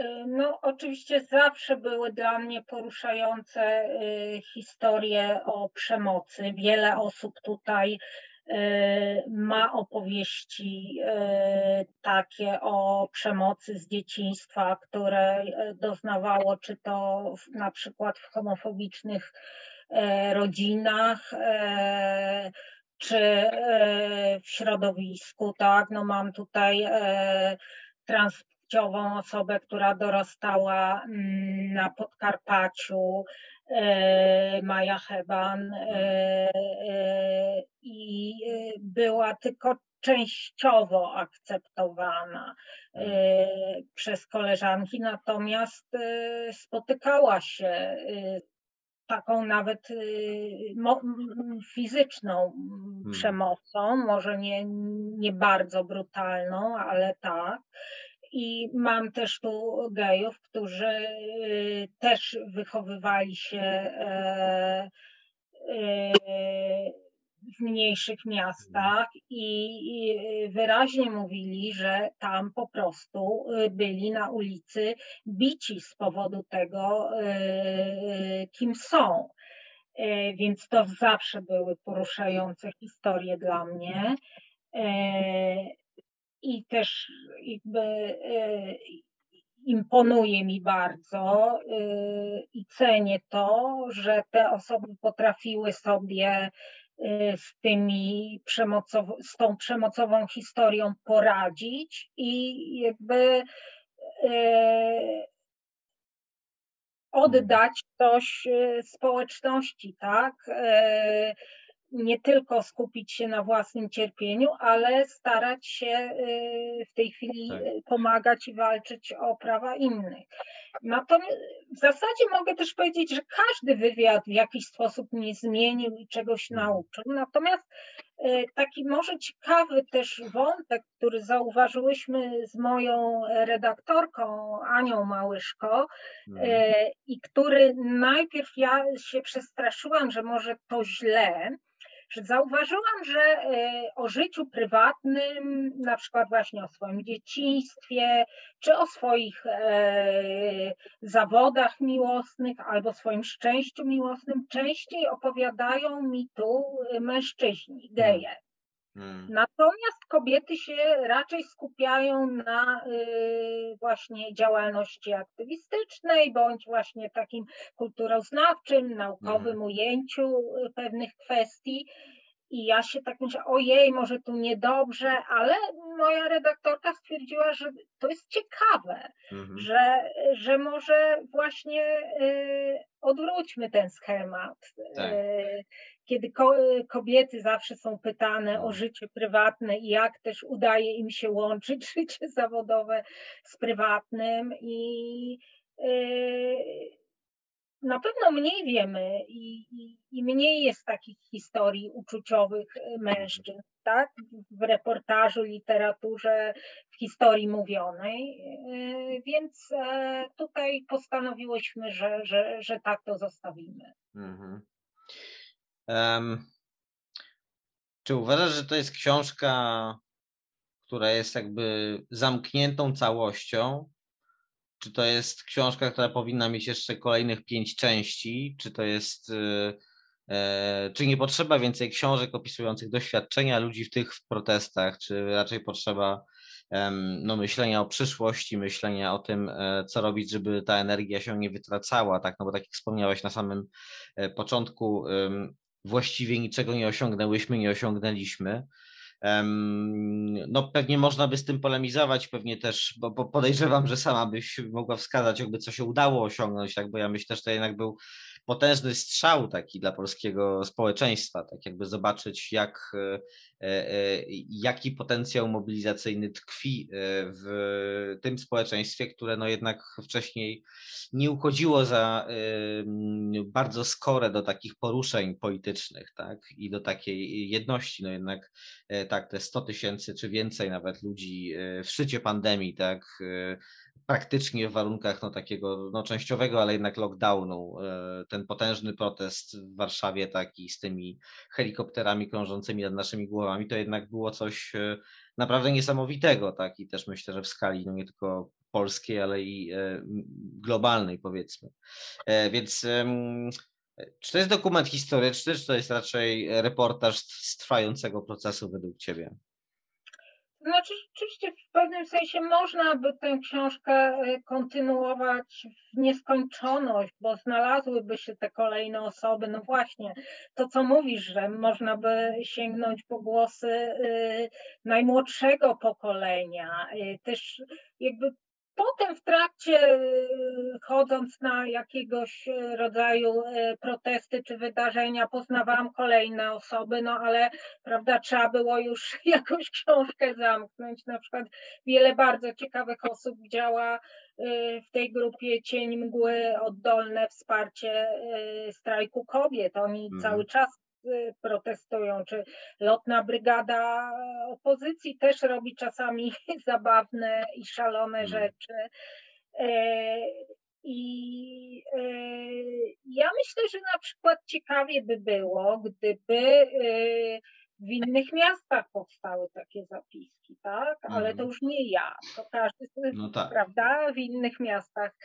Y, no, oczywiście zawsze były dla mnie poruszające y, historie o przemocy. Wiele osób tutaj y, ma opowieści takie o przemocy z dzieciństwa, które doznawało, czy to na przykład w homofobicznych rodzinach, czy w środowisku, tak? No mam tutaj trans płciową osobę, która dorastała mm, na Podkarpaciu, e, Maja Heban e, e, i była tylko częściowo akceptowana przez koleżanki, natomiast spotykała się taką nawet fizyczną hmm. przemocą, może nie, nie bardzo brutalną, ale tak. I mam też tu gejów, którzy y, też wychowywali się e, e, w mniejszych miastach i wyraźnie mówili, że tam po prostu y, byli na ulicy bici z powodu tego, y, kim są. E, więc to zawsze były poruszające historie dla mnie i też jakby e, imponuje mi bardzo e, i cenię to, że te osoby potrafiły sobie e, z tymi przemocow- z tą przemocową historią poradzić i jakby oddać coś społeczności, tak? Nie tylko skupić się na własnym cierpieniu, ale starać się y, w tej chwili tak. Y, pomagać i walczyć o prawa innych. Natomiast w zasadzie mogę też powiedzieć, że każdy wywiad w jakiś sposób mnie zmienił i czegoś mhm. nauczył. Natomiast y, taki może ciekawy też wątek, który zauważyłyśmy z moją redaktorką Anią Małyszko mhm. i który najpierw ja się przestraszyłam, że może to źle, zauważyłam, że e, o życiu prywatnym, na przykład właśnie o swoim dzieciństwie, czy o swoich e, zawodach miłosnych albo swoim szczęściu miłosnym, częściej opowiadają mi tu mężczyźni, geje. Hmm. Natomiast kobiety się raczej skupiają na y, właśnie działalności aktywistycznej, bądź właśnie takim kulturoznawczym, naukowym hmm. ujęciu y, pewnych kwestii. I ja się tak myślę, ojej, może tu niedobrze, ale moja redaktorka stwierdziła, że to jest ciekawe, mhm. że, że może właśnie y, odwróćmy ten schemat. Tak. Y, kiedy ko kobiety zawsze są pytane o no. życie prywatne i jak też udaje im się łączyć <laughs> życie zawodowe z prywatnym i yy, na pewno mniej wiemy i, i, i, mniej jest takich historii uczuciowych mężczyzn, tak? W reportażu, literaturze, w historii mówionej. Yy, więc e, tutaj postanowiłyśmy, że, że, że tak to zostawimy. Mhm. Czy uważasz, że to jest książka, która jest jakby zamkniętą całością? Czy to jest książka, która powinna mieć jeszcze kolejnych pięć części? Czy to jest. E, czy nie potrzeba więcej książek opisujących doświadczenia ludzi w tych protestach, czy raczej potrzeba no, myślenia o przyszłości, myślenia o tym, e, co robić, żeby ta energia się nie wytracała, tak? No bo tak jak wspomniałeś na samym e, początku, właściwie niczego nie osiągnęłyśmy, nie osiągnęliśmy. No pewnie można by z tym polemizować, pewnie też, bo podejrzewam, że sama byś mogła wskazać, jakby co się udało osiągnąć, tak, bo ja myślę, że to jednak był potężny strzał taki dla polskiego społeczeństwa, tak jakby zobaczyć, jak, jaki potencjał mobilizacyjny tkwi w tym społeczeństwie, które no jednak wcześniej nie uchodziło za bardzo skore do takich poruszeń politycznych, tak, i do takiej jedności, no jednak tak, te 100 tysięcy czy więcej nawet ludzi w szczycie pandemii, tak, praktycznie w warunkach no, takiego no, częściowego, ale jednak lockdownu, e, ten potężny protest w Warszawie taki z tymi helikopterami krążącymi nad naszymi głowami, to jednak było coś e, naprawdę niesamowitego, tak i też myślę, że w skali no, nie tylko polskiej, ale i e, globalnej powiedzmy. Więc czy to jest dokument historyczny, czy to jest raczej reportaż z trwającego procesu według Ciebie? Znaczy, rzeczywiście w pewnym sensie można by tę książkę e, kontynuować w nieskończoność, bo znalazłyby się te kolejne osoby. No właśnie, to co mówisz, że można by sięgnąć po głosy e, najmłodszego pokolenia. E, też jakby Potem w trakcie, y, chodząc na jakiegoś y, rodzaju y, protesty czy wydarzenia, poznawałam kolejne osoby, no ale prawda, trzeba było już <laughs> jakąś książkę zamknąć. Na przykład wiele bardzo ciekawych osób działa w tej grupie Cień Mgły, oddolne wsparcie strajku kobiet. Oni mm. cały czas protestują, czy lotna brygada opozycji też robi czasami <laughs> zabawne i szalone mm. rzeczy. E, I e, ja myślę, że na przykład ciekawie by było, gdyby y, w innych miastach powstały takie zapiski, tak? Ale to mhm. już nie ja, to każdy, no tak. prawda? W innych miastach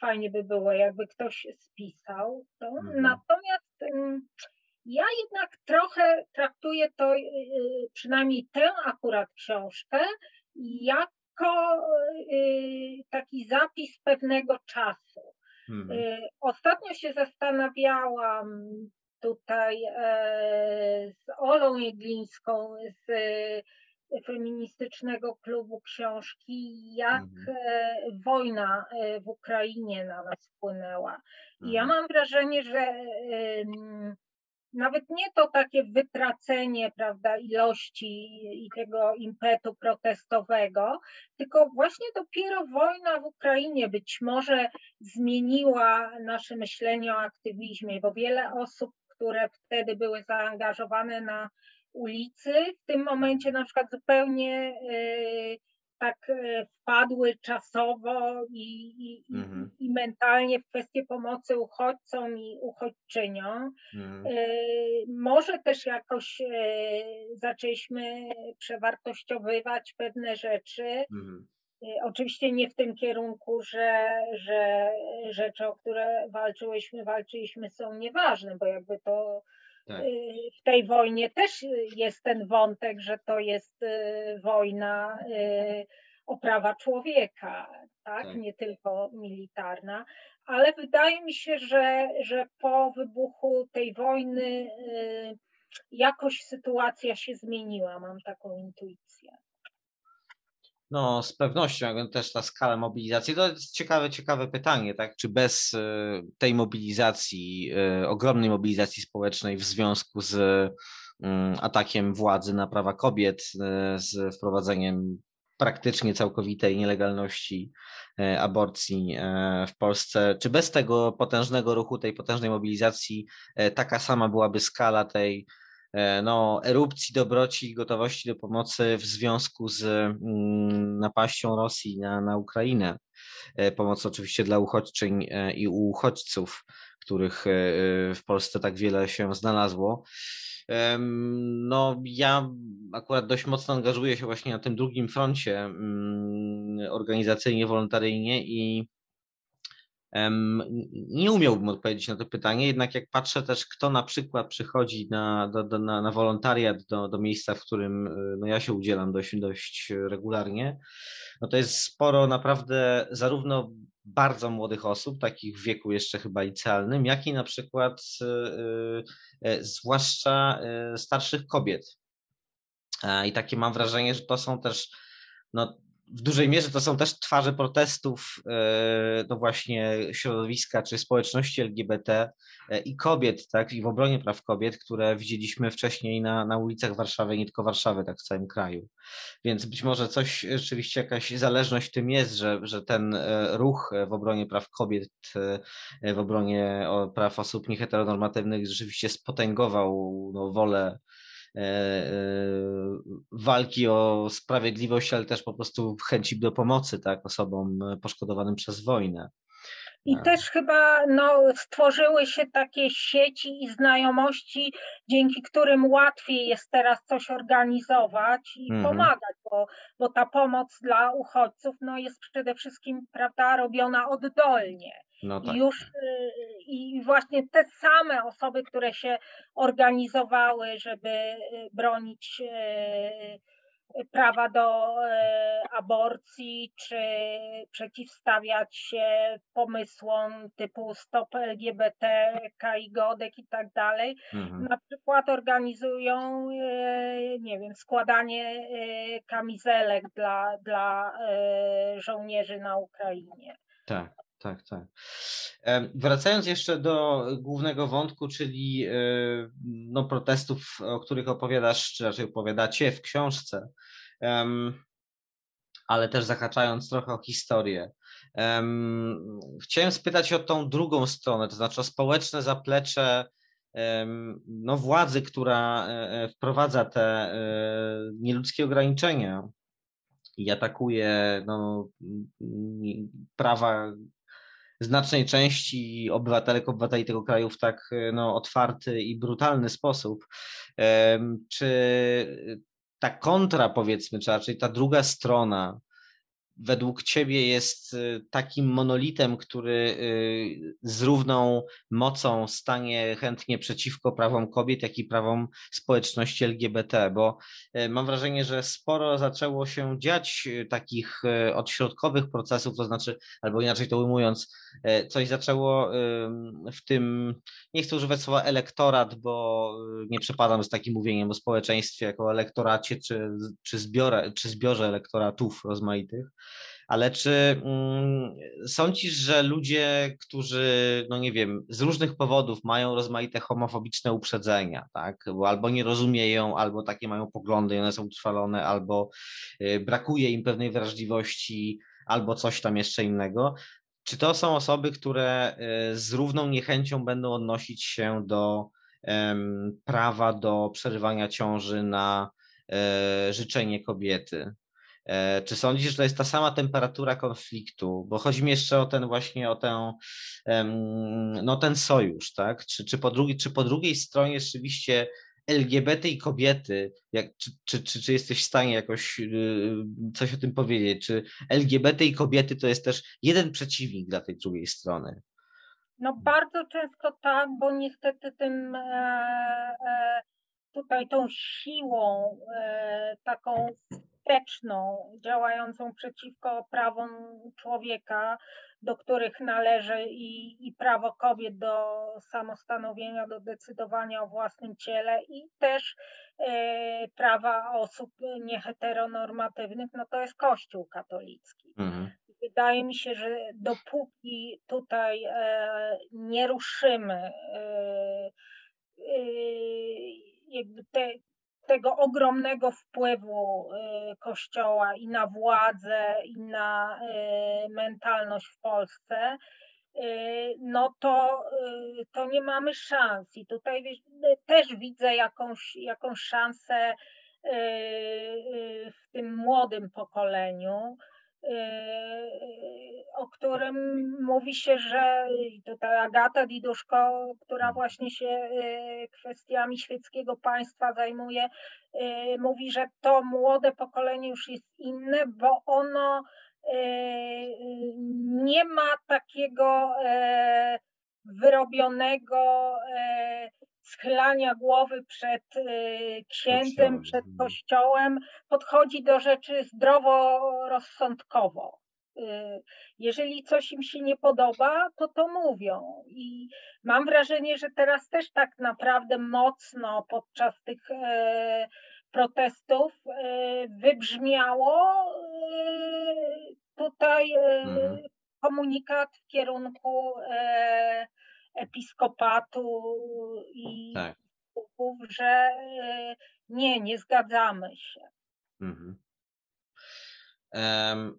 fajnie by było, jakby ktoś spisał to. Mhm. Natomiast ja jednak trochę traktuję to, y, y, przynajmniej tę akurat książkę, jako y, taki zapis pewnego czasu. Mhm. Ostatnio się zastanawiałam tutaj e, z Olą Jeglińską z feministycznego klubu książki, jak mhm. E, wojna e, w Ukrainie na nas wpłynęła. I ja mhm. mam wrażenie, że nawet nie to takie wytracenie prawda, ilości i tego impetu protestowego, tylko właśnie dopiero wojna w Ukrainie być może zmieniła nasze myślenie o aktywizmie, bo wiele osób, które wtedy były zaangażowane na ulicy, w tym momencie na przykład zupełnie yy, tak e, wpadły czasowo i, i, mhm. i, mentalnie w kwestię pomocy uchodźcom i uchodźczyniom. Mhm. E, może też jakoś e, zaczęliśmy przewartościowywać pewne rzeczy. Mhm. Oczywiście nie w tym kierunku, że, że rzeczy, o które walczyłyśmy, walczyliśmy są nieważne, bo jakby to tak. Y, w tej wojnie też jest ten wątek, że to jest y, wojna y, o prawa człowieka, tak? tak? Nie tylko militarna, ale wydaje mi się, że, że po wybuchu tej wojny jakoś sytuacja się zmieniła, mam taką intuicję. No, z pewnością też ta skala mobilizacji. To jest ciekawe, ciekawe pytanie, tak? Czy bez e, tej mobilizacji, e, ogromnej mobilizacji społecznej w związku z mm, atakiem władzy na prawa kobiet, e, z wprowadzeniem praktycznie całkowitej nielegalności aborcji w Polsce, czy bez tego potężnego ruchu, tej potężnej mobilizacji, taka sama byłaby skala tej no, erupcji dobroci i gotowości do pomocy w związku z mm, napaścią Rosji na, na Ukrainę. E, pomoc oczywiście dla uchodźczyń e, i uchodźców, których w Polsce tak wiele się znalazło. No, ja akurat dość mocno angażuję się właśnie na tym drugim froncie mm, organizacyjnie, wolontaryjnie i nie umiałbym odpowiedzieć na to pytanie, jednak jak patrzę też, kto na przykład przychodzi na, do, na, na wolontariat do, do miejsca, w którym y, no ja się udzielam dość, dość regularnie, no to jest sporo naprawdę zarówno bardzo młodych osób, takich w wieku jeszcze chyba licealnym, jak i na przykład y, y, zwłaszcza starszych kobiet. I takie mam wrażenie, że to są też no, w dużej mierze to są też twarze protestów no właśnie środowiska czy społeczności LGBT i kobiet, tak, i w obronie praw kobiet, które widzieliśmy wcześniej na, na ulicach Warszawy, nie tylko Warszawy, tak w całym kraju. Więc być może coś, rzeczywiście jakaś zależność w tym jest, że, że ten ruch w obronie praw kobiet, w obronie praw osób nieheteronormatywnych rzeczywiście spotęgował no, wolę E, e, walki o sprawiedliwość, ale też po prostu chęci do pomocy tak, osobom poszkodowanym przez wojnę. I też chyba no, stworzyły się takie sieci i znajomości, dzięki którym łatwiej jest teraz coś organizować i -hmm. pomagać, bo, bo ta pomoc dla uchodźców no, jest przede wszystkim prawda, robiona oddolnie. No tak. Już y, i właśnie te same osoby, które się organizowały, żeby y, bronić y, prawa do aborcji, czy przeciwstawiać się pomysłom typu stop LGBT, KI Godek i tak dalej. Mhm. Na przykład organizują, nie wiem, składanie kamizelek dla, dla żołnierzy na Ukrainie. Tak tak, tak. Wracając jeszcze do głównego wątku, czyli e, no, protestów, o których opowiadasz, czy raczej opowiadacie w książce, ale też zahaczając trochę o historię. Chciałem spytać o tą drugą stronę, to znaczy o społeczne zaplecze no, władzy, która e, e, wprowadza te nieludzkie ograniczenia i atakuje no, prawa znacznej części obywatelek, obywateli tego kraju w tak no, otwarty i brutalny sposób. Czy ta kontra, powiedzmy, czy raczej ta druga strona, według Ciebie jest y, takim monolitem, który y, z równą mocą stanie chętnie przeciwko prawom kobiet, jak i prawom społeczności LGBT? Bo y, mam wrażenie, że sporo zaczęło się dziać takich odśrodkowych procesów, to znaczy, albo inaczej to ujmując, coś zaczęło w tym, nie chcę używać słowa elektorat, bo nie przepadam z takim mówieniem o społeczeństwie jako elektoracie czy, czy, czy zbiorze elektoratów rozmaitych ale czy mm, sądzisz, że ludzie, którzy, no nie wiem, z różnych powodów mają rozmaite homofobiczne uprzedzenia, tak, bo albo nie rozumieją, albo takie mają poglądy i one są utrwalone, albo y, brakuje im pewnej wrażliwości, albo coś tam jeszcze innego, czy to są osoby, które y, z równą niechęcią będą odnosić się do prawa do przerywania ciąży na e, życzenie kobiety? E, czy sądzisz, że to jest ta sama temperatura konfliktu? Bo chodzi mi jeszcze o ten właśnie, o tę, no ten sojusz, tak? Czy, czy, po, drugiej, czy po drugiej stronie rzeczywiście LGBT i kobiety, jak, czy, czy, czy, czy jesteś w stanie jakoś y, coś o tym powiedzieć? Czy LGBT i kobiety to jest też jeden przeciwnik dla tej drugiej strony? No bardzo często tak, bo niestety tym e, e, tutaj tą siłą taką wsteczną, działającą przeciwko prawom człowieka, do których należy i, i prawo kobiet do samostanowienia, do decydowania o własnym ciele i też e, prawa osób nieheteronormatywnych, no to jest Kościół katolicki. Mhm. Wydaje mi się, że dopóki tutaj e, nie ruszymy e jakby te, tego ogromnego wpływu y, Kościoła i na władzę, i na y, mentalność w Polsce, y, no to, to nie mamy szans. I tutaj też widzę jakąś, jakąś szansę w tym młodym pokoleniu, o którym mówi się, że tutaj Agata Diduszko, która mhm. właśnie się y, kwestiami świeckiego państwa zajmuje, y, mówi, że to młode pokolenie już jest inne, bo ono y, nie ma takiego wyrobionego schylania głowy przed y, księdzem, przed kościołem, podchodzi do rzeczy zdroworozsądkowo. Y, jeżeli coś im się nie podoba, to to mówią. I mam wrażenie, że teraz też tak naprawdę mocno podczas tych e, protestów wybrzmiało tutaj mhm. komunikat w kierunku episkopatu i tak. że nie, nie zgadzamy się. Mhm. Um,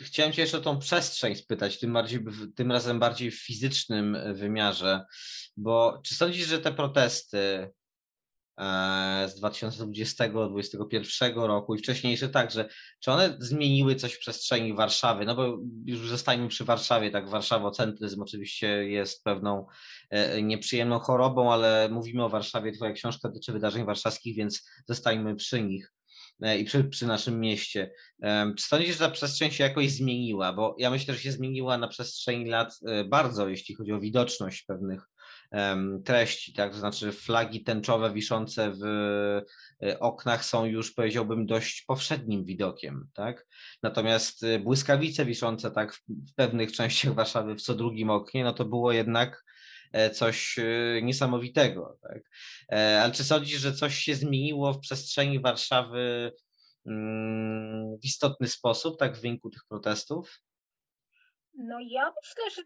chciałem Cię jeszcze o tą przestrzeń spytać, tym, bardziej, tym razem bardziej w fizycznym wymiarze, bo czy sądzisz, że te protesty e, z 2020-2021 roku i wcześniejsze także, czy one zmieniły coś w przestrzeni Warszawy? No bo już zostańmy przy Warszawie, tak, warszawocentryzm oczywiście jest pewną e, nieprzyjemną chorobą, ale mówimy o Warszawie, twoja książka dotyczy wydarzeń warszawskich, więc zostańmy przy nich. E, i przy, przy, naszym mieście. Czy sądzisz, że ta przestrzeń się jakoś zmieniła? Bo ja myślę, że się zmieniła na przestrzeni lat e, bardzo, jeśli chodzi o widoczność pewnych treści, tak? To znaczy flagi tęczowe wiszące w e, oknach są już powiedziałbym dość powszednim widokiem, tak? Natomiast błyskawice wiszące tak w pewnych częściach Warszawy w co drugim oknie, no to było jednak E, coś e, niesamowitego. Tak? E, ale czy sądzisz, że coś się zmieniło w przestrzeni Warszawy mm, w istotny sposób, tak w wyniku tych protestów? No ja myślę, że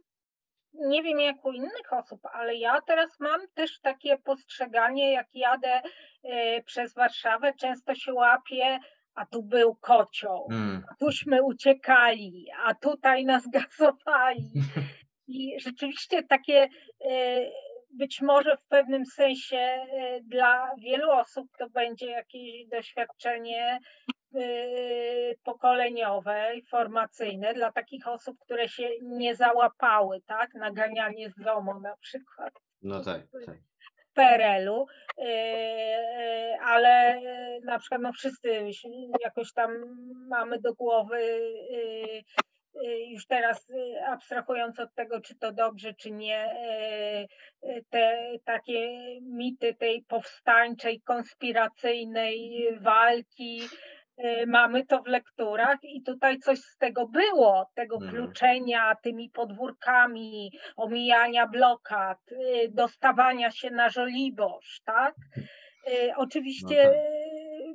nie wiem jak u innych osób, ale ja teraz mam też takie postrzeganie, jak jadę przez Warszawę, często się łapię, a tu był kocioł, mm. a tuśmy uciekali, a tutaj nas <laughs> gazowali. I rzeczywiście takie e, być może w pewnym sensie e, dla wielu osób to będzie jakieś doświadczenie e, pokoleniowe, formacyjne, dla takich osób, które się nie załapały, tak, naganianie z domu na przykład. No tak, tak. PRL-u, ale na przykład no wszyscy jakoś tam mamy do głowy Y, już teraz y, abstrahując od tego, czy to dobrze, czy nie, y, te takie mity tej powstańczej, konspiracyjnej walki, mamy to w lekturach i tutaj coś z tego było, tego mhm. kluczenia tymi podwórkami, omijania blokad, dostawania się na Żoliborz, tak? Oczywiście no tak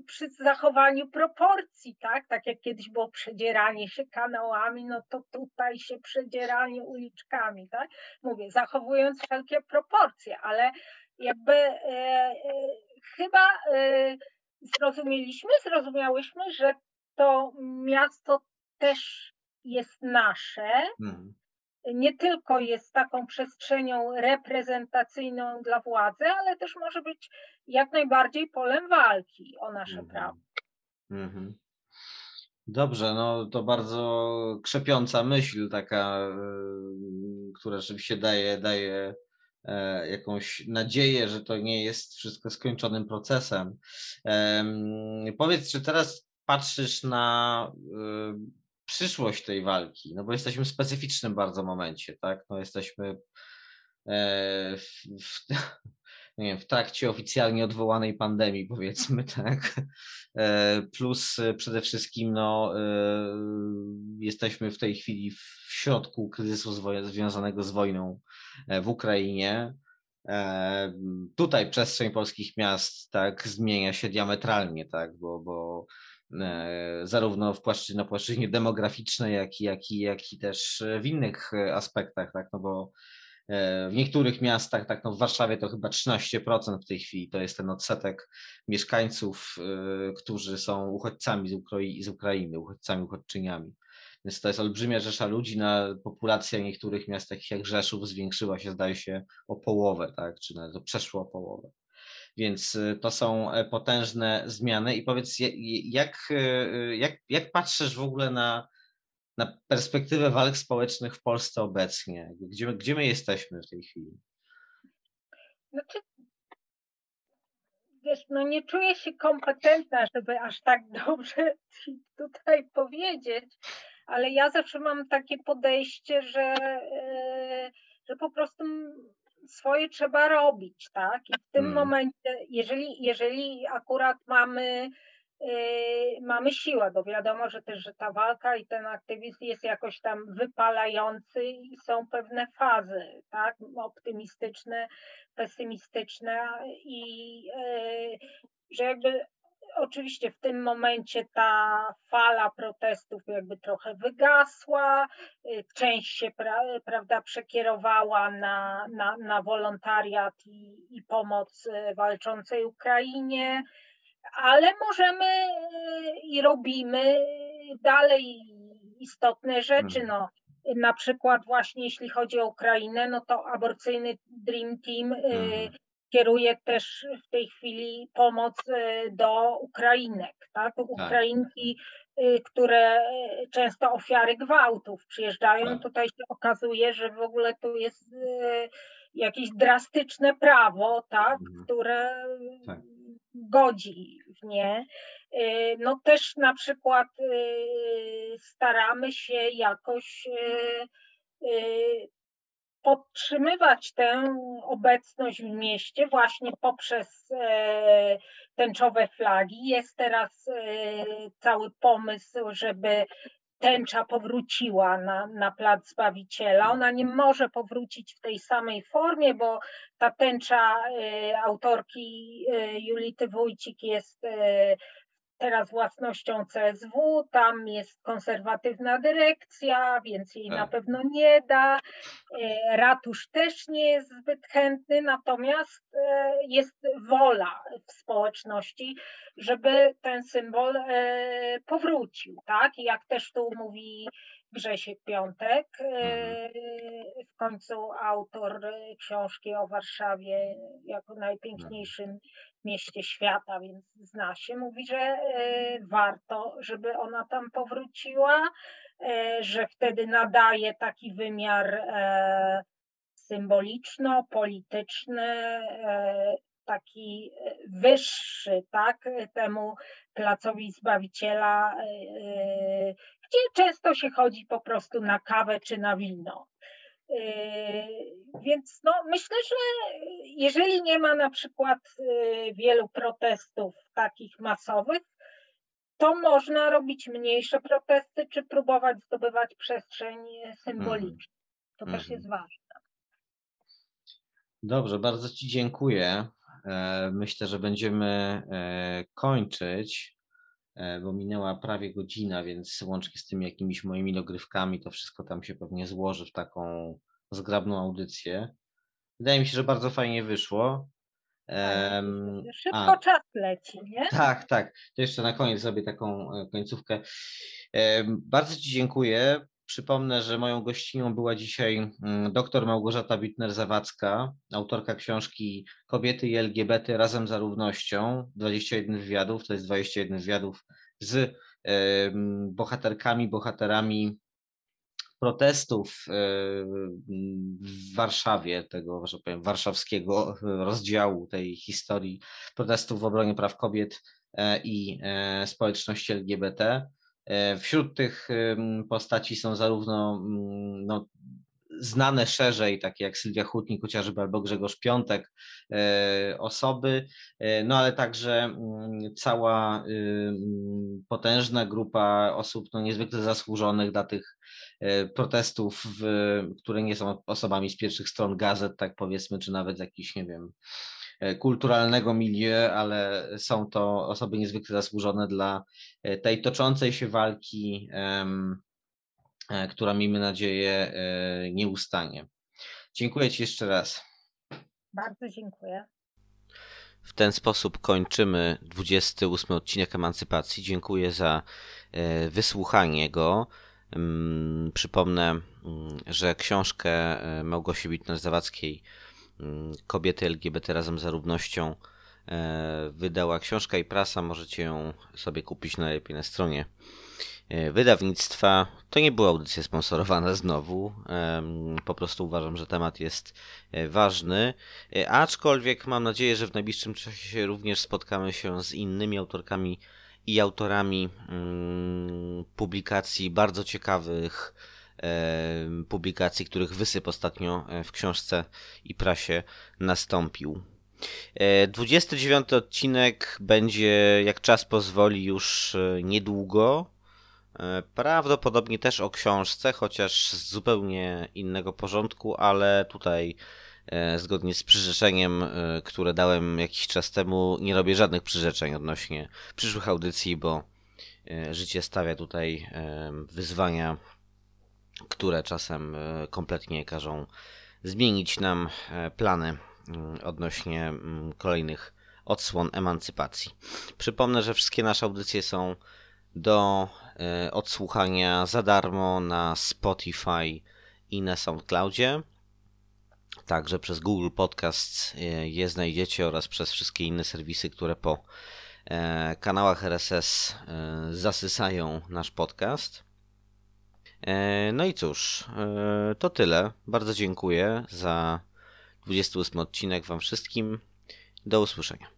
przy zachowaniu proporcji, tak? Tak jak kiedyś było przedzieranie się kanałami, no to tutaj się przedzieranie uliczkami, tak? Mówię, zachowując wszelkie proporcje, ale jakby e, e, chyba e, zrozumieliśmy, zrozumiałyśmy, że to miasto też jest nasze, hmm nie tylko jest taką przestrzenią reprezentacyjną dla władzy, ale też może być jak najbardziej polem walki o nasze -hmm. prawa. -hmm. Dobrze, no to bardzo krzepiąca myśl, taka, e, która rzeczywiście daje, daje jakąś nadzieję, że to nie jest wszystko skończonym procesem. Powiedz, czy teraz patrzysz na e, przyszłość tej walki, no bo jesteśmy w specyficznym bardzo momencie, tak? No jesteśmy e, w, w, <laughs> nie wiem, w trakcie oficjalnie odwołanej pandemii, powiedzmy, <laughs> tak. E, plus przede wszystkim no, e, jesteśmy w tej chwili w środku kryzysu związanego z wojną w Ukrainie. Tutaj przestrzeń polskich miast tak zmienia się diametralnie, tak, bo, bo E, zarówno w płaszczyźnie, na płaszczyźnie demograficznej, jak i, jak, i, jak i też w innych aspektach, tak, no bo e, w niektórych miastach, tak no w Warszawie to chyba 13% w tej chwili, to jest ten odsetek mieszkańców, e, którzy są uchodźcami z, z Ukrainy, uchodźcami, uchodźczyniami. Więc to jest olbrzymia rzesza ludzi, na populacja niektórych miast, takich jak Rzeszów, zwiększyła się, zdaje się, o połowę, tak, czy nawet przeszło o połowę. Więc y, to są e, potężne zmiany. I powiedz, jak, y, jak, jak patrzysz w ogóle na, na perspektywę walk społecznych w Polsce obecnie? Gdzie, gdzie my jesteśmy w tej chwili? Znaczy, wiesz, no nie czuję się kompetentna, żeby aż tak dobrze ci tutaj powiedzieć, ale ja zawsze mam takie podejście, że, e, że po prostu swoje trzeba robić, tak? I w tym hmm. momencie, jeżeli, jeżeli akurat mamy, yy, mamy siłę, bo wiadomo, że też, że ta walka i ten aktywizm jest jakoś tam wypalający i są pewne fazy, tak? Optymistyczne, pesymistyczne i yy, że jakby oczywiście w tym momencie ta fala protestów jakby trochę wygasła, y, część się pra, prawda, przekierowała na, na, na wolontariat i, i pomoc y, walczącej Ukrainie, ale możemy y, i robimy dalej istotne rzeczy. Mhm. No, na przykład właśnie jeśli chodzi o Ukrainę, no to aborcyjny Dream Team mhm kieruje też w tej chwili pomoc y, do Ukrainek, tak? tak. Ukrainki, tak. które często ofiary gwałtów przyjeżdżają, tak. tutaj się okazuje, że w ogóle tu jest jakieś drastyczne prawo, tak, mhm. które tak. godzi w nie. No też na przykład staramy się jakoś podtrzymywać tę obecność w mieście właśnie poprzez e, tęczowe flagi. Jest teraz e, cały pomysł, żeby tęcza powróciła na, na plac Zbawiciela. Ona nie może powrócić w tej samej formie, bo ta tęcza e, autorki Julity Wójcik jest teraz własnością CSW, tam jest konserwatywna dyrekcja, więc jej na tak. pewno nie da. E, ratusz też nie jest zbyt chętny, natomiast e, jest wola w społeczności, żeby ten symbol e, powrócił. Tak? I jak też tu mówi Grzesiek Piątek, mhm. w końcu autor książki o Warszawie jako najpiękniejszym mieście świata, więc zna się. Mówi, że e, warto, żeby ona tam powróciła, e, że wtedy nadaje taki wymiar e, symboliczno-polityczny, taki wyższy, tak, temu placowi Zbawiciela, gdzie często się chodzi po prostu na kawę czy na wino. Yy, więc no, myślę, że jeżeli nie ma na przykład yy, wielu protestów takich masowych, to można robić mniejsze protesty, czy próbować zdobywać przestrzeń symboliczną. To mm. też mhm. jest ważne. Dobrze, bardzo Ci dziękuję. E, myślę, że będziemy e, kończyć. E, bo minęła prawie godzina, więc łącznie z tymi jakimiś moimi dogrywkami, to wszystko tam się pewnie złoży w taką zgrabną audycję. Wydaje mi się, że bardzo fajnie wyszło. Um, Szybko a, czas leci, nie? <laughs> Tak, tak. To jeszcze na koniec zrobię taką e, końcówkę. Um, bardzo Ci dziękuję. Przypomnę, że moją gościnią była dzisiaj mm, dr Małgorzata Wittner-Zawadzka, autorka książki Kobiety i LGBT razem za równością. 21 wywiadów, to jest 21 wywiadów z bohaterkami, bohaterami protestów w Warszawie, tego, że powiem, warszawskiego rozdziału tej historii protestów w obronie praw kobiet e, i e, społeczności LGBT. E, wśród tych postaci są zarówno mm, no, znane szerzej, takie jak Sylwia Hutnik chociażby albo Grzegorz Piątek, e, osoby, e, no ale także mm, cała potężna grupa osób no, niezwykle zasłużonych dla tych protestów, które nie są osobami z pierwszych stron gazet, tak powiedzmy, czy nawet jakichś, nie wiem, kulturalnego milieu, ale są to osoby niezwykle zasłużone dla e, tej toczącej się walki, e, która miejmy nadzieję nie ustanie. Dziękuję Ci jeszcze raz. Bardzo dziękuję. W ten sposób kończymy 28 odcinek Emancypacji. Dziękuję za wysłuchanie go. Mm, przypomnę, mm, że książkę Małgosi Wittner-Zawadzkiej Mm, kobiety LGBT razem z równością e, wydała książka i prasa. Możecie ją sobie kupić najlepiej na stronie e, wydawnictwa. To nie była audycja sponsorowana znowu. Po prostu uważam, że temat jest e, ważny. Aczkolwiek mam nadzieję, że w najbliższym czasie również spotkamy się z innymi autorkami i autorami mm, publikacji bardzo ciekawych publikacji, których wysyp ostatnio e, w książce i prasie nastąpił. 29 e, odcinek będzie, jak czas pozwoli, już e, niedługo. Prawdopodobnie też o książce, chociaż z zupełnie innego porządku, ale tutaj zgodnie z przyrzeczeniem, które dałem jakiś czas temu, nie robię żadnych przyrzeczeń odnośnie przyszłych audycji, bo życie stawia tutaj wyzwania, które czasem kompletnie każą zmienić nam plany mm, odnośnie mm, kolejnych odsłon emancypacji. Przypomnę, że wszystkie nasze audycje są do e, odsłuchania za darmo na Spotify i na SoundCloudzie. Także przez Google Podcast e, je znajdziecie oraz przez wszystkie inne serwisy, które po e, kanałach RSS zasysają nasz podcast. No i cóż, to tyle. Bardzo dziękuję za 28 odcinek Wam wszystkim. Do usłyszenia.